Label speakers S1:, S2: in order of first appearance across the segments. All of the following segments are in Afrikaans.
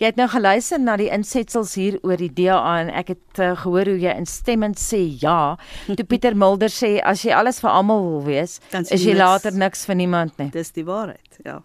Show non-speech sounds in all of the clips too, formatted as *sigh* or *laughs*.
S1: Jy het nou geluister na die insetsels hier oor die DA en ek het uh, gehoor hoe jy instemmend sê ja. *laughs* Toe Pieter Mulder sê as jy alles vir almal wil wees, is jy niks, later niks vir niemand nie.
S2: Dis die waarheid, ja.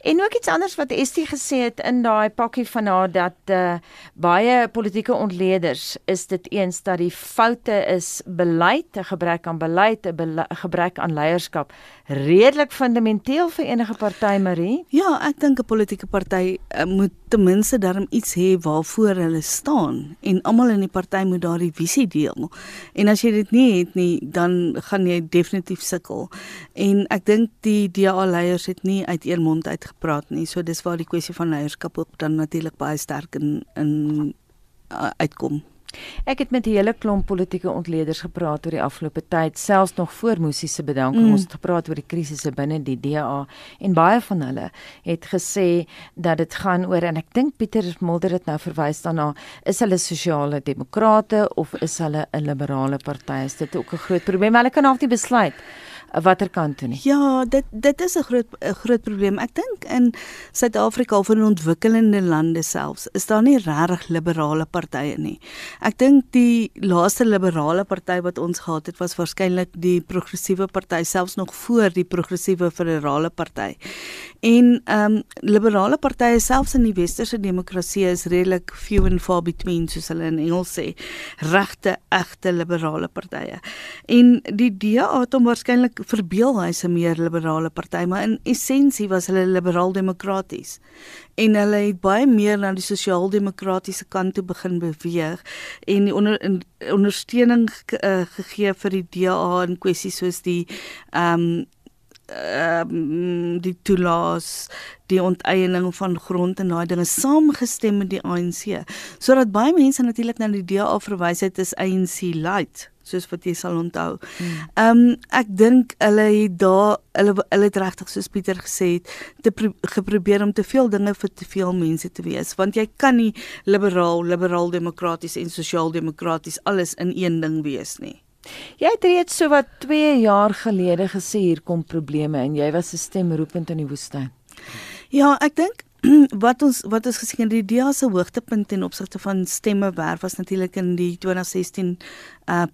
S1: En ook iets anders wat Estie gesê het in daai pakkie van haar dat uh, baie politieke ontleeders is dit eens dat die foute is beleid, 'n gebrek aan beleid, 'n gebrek aan leierskap redelik fundamenteel vir enige party Marie.
S2: Ja, ek dink 'n politieke party uh, moet ten minste darm iets hê waarvoor hulle staan en almal in die party moet daardie visie deel. En as jy dit nie het nie, dan gaan jy definitief sukkel. En ek dink die DA leiers het nie uit eermond uit gepraat nie. So dis waar die kwessie van leierskap ook dan natuurlik baie sterk in in uh, uitkom.
S1: Ek het met 'n hele klomp politieke ontleeders gepraat oor die afgelope tyd, selfs nog voor Musi se bedanking. Mm. Ons het gepraat oor die krisisse binne die DA en baie van hulle het gesê dat dit gaan oor en ek dink Pieter Mulder het nou verwys daarna, is hulle sosiale demokrate of is hulle 'n liberale party? Is dit ook 'n groot probleem? Hulle kan half nie besluit watter kant toe nie.
S2: Ja, dit dit is 'n groot 'n groot probleem. Ek dink in Suid-Afrika of in ontwikkelende lande selfs is daar nie regtig liberale partye nie. Ek dink die laaste liberale party wat ons gehad het was waarskynlik die progressiewe party selfs nog voor die progressiewe federale party. En ehm um, liberale partye selfs in die westerse demokrasie is redelik few and far between soos hulle in Engels sê, regte egte liberale partye. En die DA het hom waarskynlik verbeel hy's 'n meer liberale party, maar in essensie was hulle liberaal-demokraties. En hulle het baie meer na die sosiaal-demokratiese kant toe begin beweeg en die onder, ondersteuning uh, gegee vir die DA in kwessies soos die ehm um, ehm um, die toelaas die onteiening van grond en daai dinge saamgestem met die ANC sodat baie mense natuurlik na die DA verwys het as ANC light soos wat jy sal onthou. Hmm. Ehm um, ek dink hulle het daar hulle hulle het regtig soos Pieter gesê het te pro, geprobeer om te veel dinge vir te veel mense te wees want jy kan nie liberaal, liberaal demokraties en sosiaal demokraties alles in een ding wees nie.
S1: Jy het reeds so wat 2 jaar gelede gesê hier kom probleme en jy was 'n stem roepend in die woestyn.
S2: Ja, ek dink *clears throat* wat ons wat ons gesien het die DEA se hoogtepunt ten opsigte van stemme werf was natuurlik in die 2016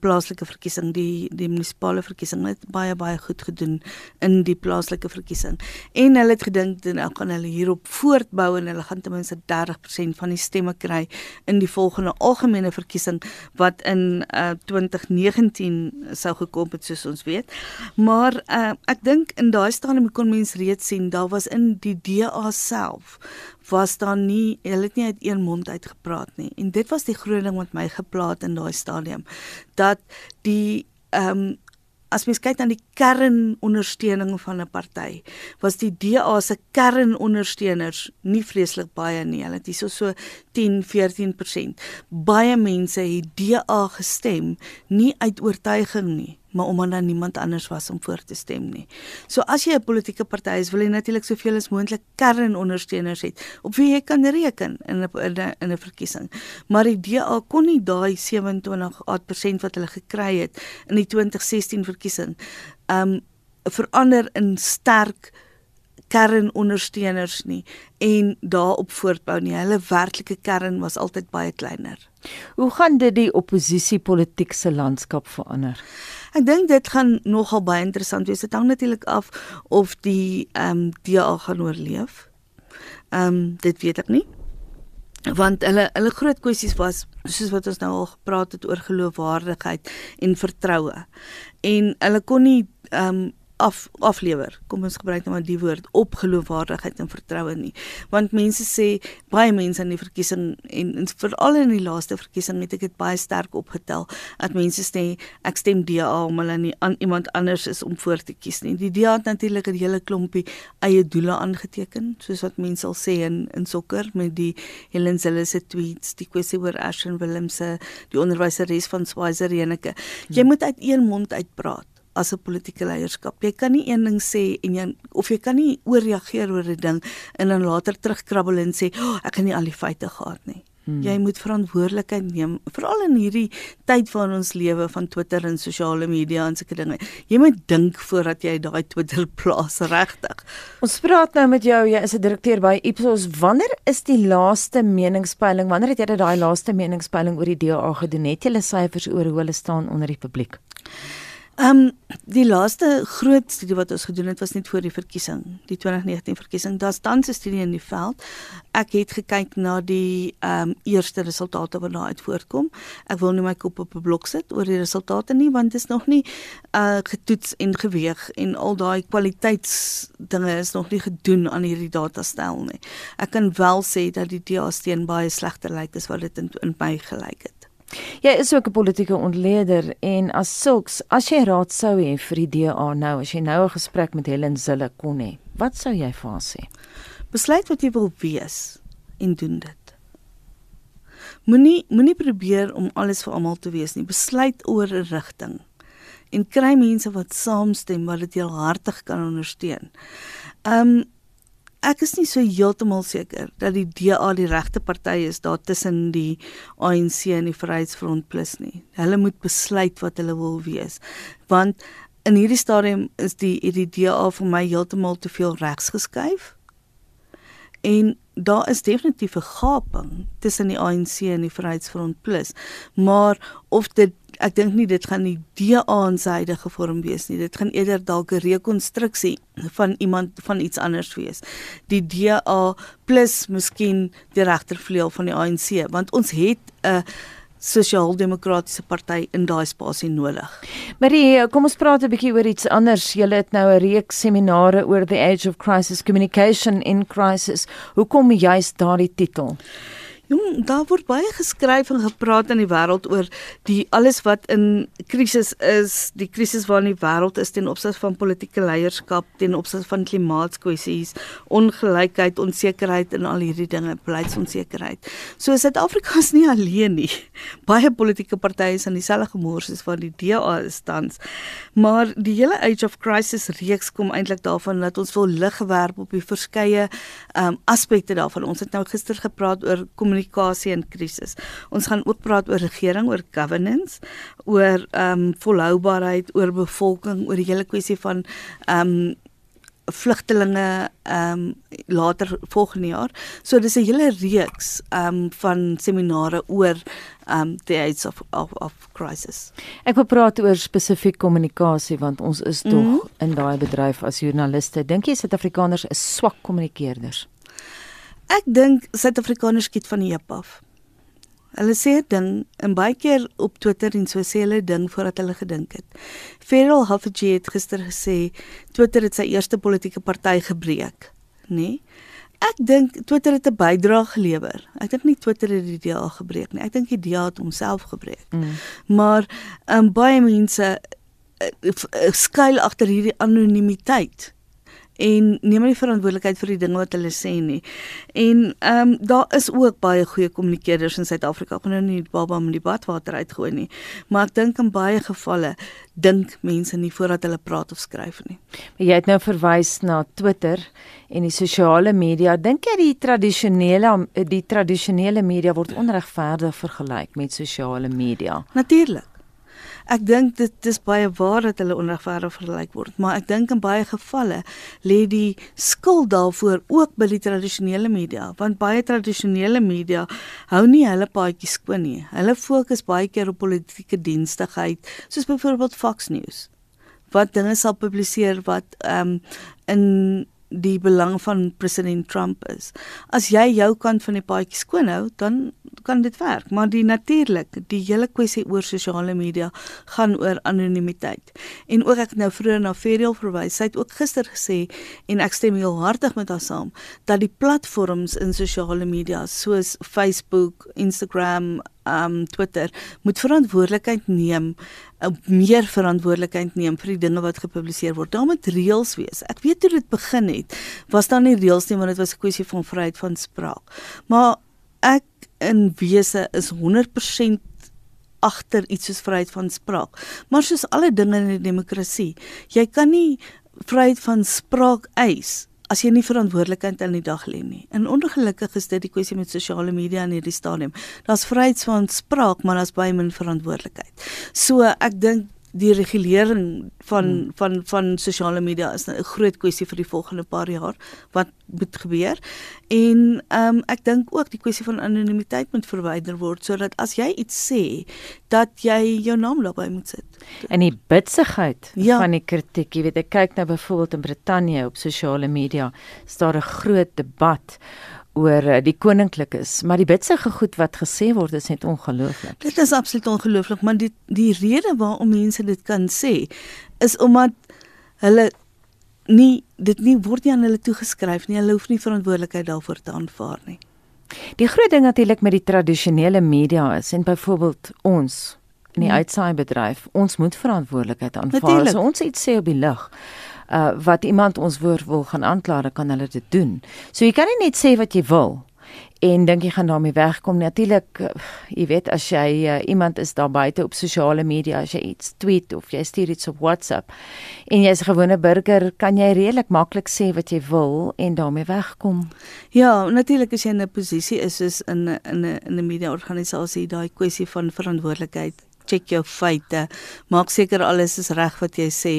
S2: plaaslike verkiesing die die munisipale verkiesing het baie baie goed gedoen in die plaaslike verkiesing. En hulle het gedink dan nou gaan hulle hierop voortbou en hulle gaan ten minste 30% van die stemme kry in die volgende algemene verkiesing wat in uh 2019 sou gekom het soos ons weet. Maar uh ek dink in daai stadium kon mens reeds sien daar was in die DA self was daar nie hulle het nie uit een mond uit gepraat nie. En dit was die groot ding wat my geplaat in daai stadium dat die ehm um, as mens kyk na die kernondersteuning van 'n party was die DA se kernondersteuners nie vreeslik baie nie. Hulle het hierso so 10 14% baie mense het DA gestem nie uit oortuiging nie maar omdat daar niemand anders was om voor te stem nie. So as jy 'n politieke party is, wil jy natuurlik soveel as moontlik kernondersteuners hê op wie jy kan reken in 'n in 'n in 'n verkiesing. Maar die DA kon nie daai 27% wat hulle gekry het in die 2016 verkiesing um verander in sterk kernondersteuners nie en daarop voortbou nie. Hulle werklike kern was altyd baie kleiner.
S1: Hoe gaan dit die oppositiepolitiek se landskap verander?
S2: Ek dink dit gaan nogal baie interessant wees. Dit hang natuurlik af of die ehm um, DA gaan oorleef. Ehm um, dit weet ek nie. Want hulle hulle groot kwessies was soos wat ons nou al gepraat het oor geloofwaardigheid en vertroue. En hulle kon nie ehm um, af aflewer. Kom ons gebruik nou maar die woord opgeloofwaardigheid en vertroue nie. Want mense sê baie mense in die verkiesing en, en veral in die laaste verkiesing het ek dit baie sterk opgetel dat mense sê ek stem DA om hulle nie aan iemand anders is om voor te kies nie. Die DA het natuurlik 'n hele klompie eie doele aangeteken, soos wat mense sal sê in in sokker met die Helen Zille se tweets, die kwessie oor Ashton Willemse, die onderwyseres van Swaziland. Jy hmm. moet uit een mond uitpraat as 'n politieke leierskap. Jy kan nie een ding sê en jy of jy kan nie ooreageer oor 'n ding en dan later terugkrabbel en sê, "Oh, ek het nie al die feite gehad nie." Hmm. Jy moet verantwoordelikheid neem, veral in hierdie tyd waarin ons lewe van Twitter en sosiale media en sulke dinge. Jy moet dink voordat jy daai Twitter *laughs* plaas regtig.
S1: Ons praat nou met jou, jy is 'n direkteur by Ipsos. Wanneer is die laaste meningspeiling? Wanneer het jy daai laaste meningspeiling oor die DA gedoen? Het jy hulle syfers oor hoe hulle staan onder die publiek?
S2: Ehm um, die laaste groot studie wat ons gedoen het was net voor die verkiesing, die 2019 verkiesing. Daar's tans 'n studie in die veld. Ek het gekyk na die ehm um, eerste resultate wat daar uit voortkom. Ek wil nie my kop op 'n blok sit oor die resultate nie want dit is nog nie uh getoets en geweeg en al daai kwaliteitsdinge is nog nie gedoen aan hierdie datastel nie. Ek kan wel sê dat die DA steen baie slegter lyk as wat dit in, in my gelyk het.
S1: Jy is ook 'n politieke ontleder en as sulks, as jy raad sou hê vir die DA nou, as jy nou 'n gesprek met Helen Zille kon hê, wat sou jy vir haar sê?
S2: Besluit wat jy wil wees en doen dit. Moenie moenie probeer om alles vir almal te wees nie. Besluit oor 'n rigting en kry mense wat saamstem wat dit jou hartig kan ondersteun. Um ek is nie so heeltemal seker dat die DA die regte party is daar tussen die ANC en die Vryheidsfront Plus nie. Hulle moet besluit wat hulle wil wees. Want in hierdie stadium is die die DA vir my heeltemal te veel regs geskuif. En daar is definitief 'n gaping tussen die ANC en die Vryheidsfront Plus, maar of dit ek dink nie dit gaan die DA in sy huidige vorm wees nie. Dit gaan eerder dalk 'n rekonstruksie van iemand van iets anders wees. Die DA plus miskien die regtervleuel van die ANC, want ons het 'n sosiaal-demokratiese party in daai spasie nodig.
S1: Marie, kom ons praat 'n bietjie oor iets anders. Jy het nou 'n reeks seminare oor the age of crisis communication in crisis. Hoekom juist daardie titel?
S2: Jong, daar word baie geskryf en gepraat in die wêreld oor die alles wat in krisis is, die krisis waarin die wêreld is ten opsigte van politieke leierskap, ten opsigte van klimaatskwessies, ongelykheid, onsekerheid en al hierdie dinge, beleidsonsekerheid. So Suid-Afrika is nie alleen nie. Baie politieke partye is in dieselfde gemors as wat die DA is tans. Maar die hele Age of Crisis reeks kom eintlik daarvan dat ons wil lig gewerp op die verskeie um, aspekte daarvan. Ons het nou gister gepraat oor kommunikasie in krisis. Ons gaan ook praat oor regering, oor governance, oor ehm um, volhoubaarheid, oor bevolking, oor die hele kwessie van ehm um, vlugtelinge ehm um, later volgende jaar. So dis 'n hele reeks ehm um, van seminare oor ehm um, the aids of of of crisis.
S1: Ek wil praat oor spesifiek kommunikasie want ons is tog mm -hmm. in daai bedryf as joernaliste. Dink jy Suid-Afrikaners is swak kommunikeerders?
S2: Ek dink Suid-Afrikaners skiet van die heup af. Hulle sê 'n ding en baie keer op Twitter en so sê hulle ding voordat hulle gedink het. Feral Huffage het gister gesê Twitter het sy eerste politieke party gebreek, nê? Nee? Ek dink Twitter het 'n bydrae gelewer. Ek dink nie Twitter het die DA gebreek nie. Ek dink die DA het homself gebreek. Mm. Maar um, baie mense uh, skuil agter hierdie anonimiteit en neem nie verantwoordelikheid vir die dinge wat hulle sê nie. En ehm um, daar is ook baie goeie kommunikeerders in Suid-Afrika. Ek kan nou nie die baba met die badwater uitgooi nie, maar ek dink in baie gevalle dink mense nie voordat hulle praat of skryf nie.
S1: Maar jy het nou verwys na Twitter en die sosiale media. Dink jy die tradisionele die tradisionele media word onregverdig vergelyk met sosiale media?
S2: Natuurlik. Ek dink dit is baie waar dat hulle onregverdig vergelyk word, maar ek dink in baie gevalle lê die skuld daarvoor ook by die tradisionele media, want baie tradisionele media hou nie hulle paadjies skoon nie. Hulle fokus baie keer op politieke dienstigheid, soos byvoorbeeld Fox News wat dinge sal publiseer wat ehm um, in die belang van president Trump is. As jy jou kant van die paadjie skoon hou, dan kan dit werk, maar die natuurlik, die hele kwessie oor sosiale media gaan oor anonimiteit. En ook ek nou vroeër na Ferial verwys, sy het ook gister gesê en ek stem heel hartig met haar saam dat die platforms in sosiale media soos Facebook, Instagram, um Twitter moet verantwoordelikheid neem meer verantwoordelikheid neem vir die dinge wat gepubliseer word. Daar moet reëls wees. Ek weet hoe dit begin het. Was daar nie reëls nie want dit was 'n kwessie van vryheid van spraak. Maar ek in wese is 100% agter iets soos vryheid van spraak. Maar soos alle dinge in 'n demokrasie, jy kan nie vryheid van spraak eis as jy nie verantwoordelikheid aan die dag lê nie. En ongelukkig is dit die kwessie met sosiale media in hierdie stadium. Daar's vryheid van spraak, maar daar's baie min verantwoordelikheid. So ek dink die regulering van hmm. van van sosiale media is 'n groot kwessie vir die volgende paar jaar wat moet gebeur. En ehm um, ek dink ook die kwessie van anonimiteit moet verwyder word sodat as jy iets sê dat jy jou naam daarby moet sit.
S1: En die bitsigheid ja. van die kritiek, jy weet ek kyk nou byvoorbeeld in Brittanje op sosiale media, staar 'n groot debat oor eh, die koninklikes, maar die bitsige goed wat gesê word is net ongelooflik.
S2: Dit is absoluut ongelooflik, maar die die rede waarom mense dit kan sê is omdat hulle nie dit nie word nie aan hulle toegeskryf nie. Hulle hoef nie verantwoordelikheid daarvoor te aanvaar nie.
S1: Die groot ding natuurlik met die tradisionele media is en byvoorbeeld ons in die hmm. uitsaai bedryf, ons moet verantwoordelikheid aanvaar. As ons iets sê op die lig, uh wat iemand ons woord wil gaan aankla, dan kan hulle dit doen. So jy kan nie net sê wat jy wil en dink jy gaan daarmee wegkom. Natuurlik, uh, jy weet as jy uh, iemand is daar buite op sosiale media, as jy iets tweet of jy stuur iets op WhatsApp en jy's 'n gewone burger, kan jy redelik maklik sê wat jy wil en daarmee wegkom.
S2: Ja, natuurlik as jy in 'n posisie is soos in 'n in 'n in 'n media organisasie, daai kwessie van verantwoordelikheid check jou feite. Maak seker alles is reg wat jy sê.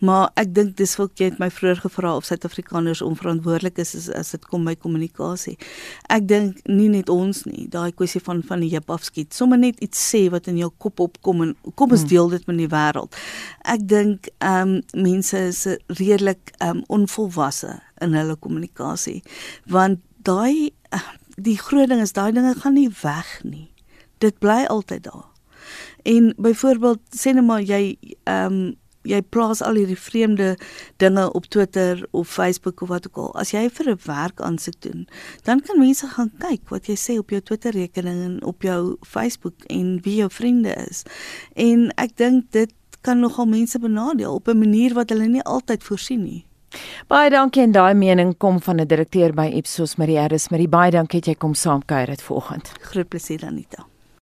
S2: Maar ek dink dis wat jy het my vroeër gevra of Suid-Afrikaners onverantwoordelik is as, as dit kom by kommunikasie. Ek dink nie net ons nie, daai kwessie van van die heup afskiet. Sommige net iets sê wat in jou kop opkom en kom ons hmm. deel dit met die wêreld. Ek dink ehm um, mense is redelik ehm um, onvolwasse in hulle kommunikasie want daai die groot ding is daai dinge gaan nie weg nie. Dit bly altyd daar. En byvoorbeeld sê net maar jy ehm um, jy plaas al hierdie vreemde dinge op Twitter of Facebook of wat ook al. As jy vir 'n werk aansoek doen, dan kan mense gaan kyk wat jy sê op jou Twitter rekening en op jou Facebook en wie jou vriende is. En ek dink dit kan nogal mense benadeel op 'n manier wat hulle nie altyd voorsien nie.
S1: Baie dankie en daai mening kom van 'n direkteur by Ipsos Marie Harris. Marie, baie dankie dat jy kom saamkuier dit vanoggend.
S2: Groot plesier Anita.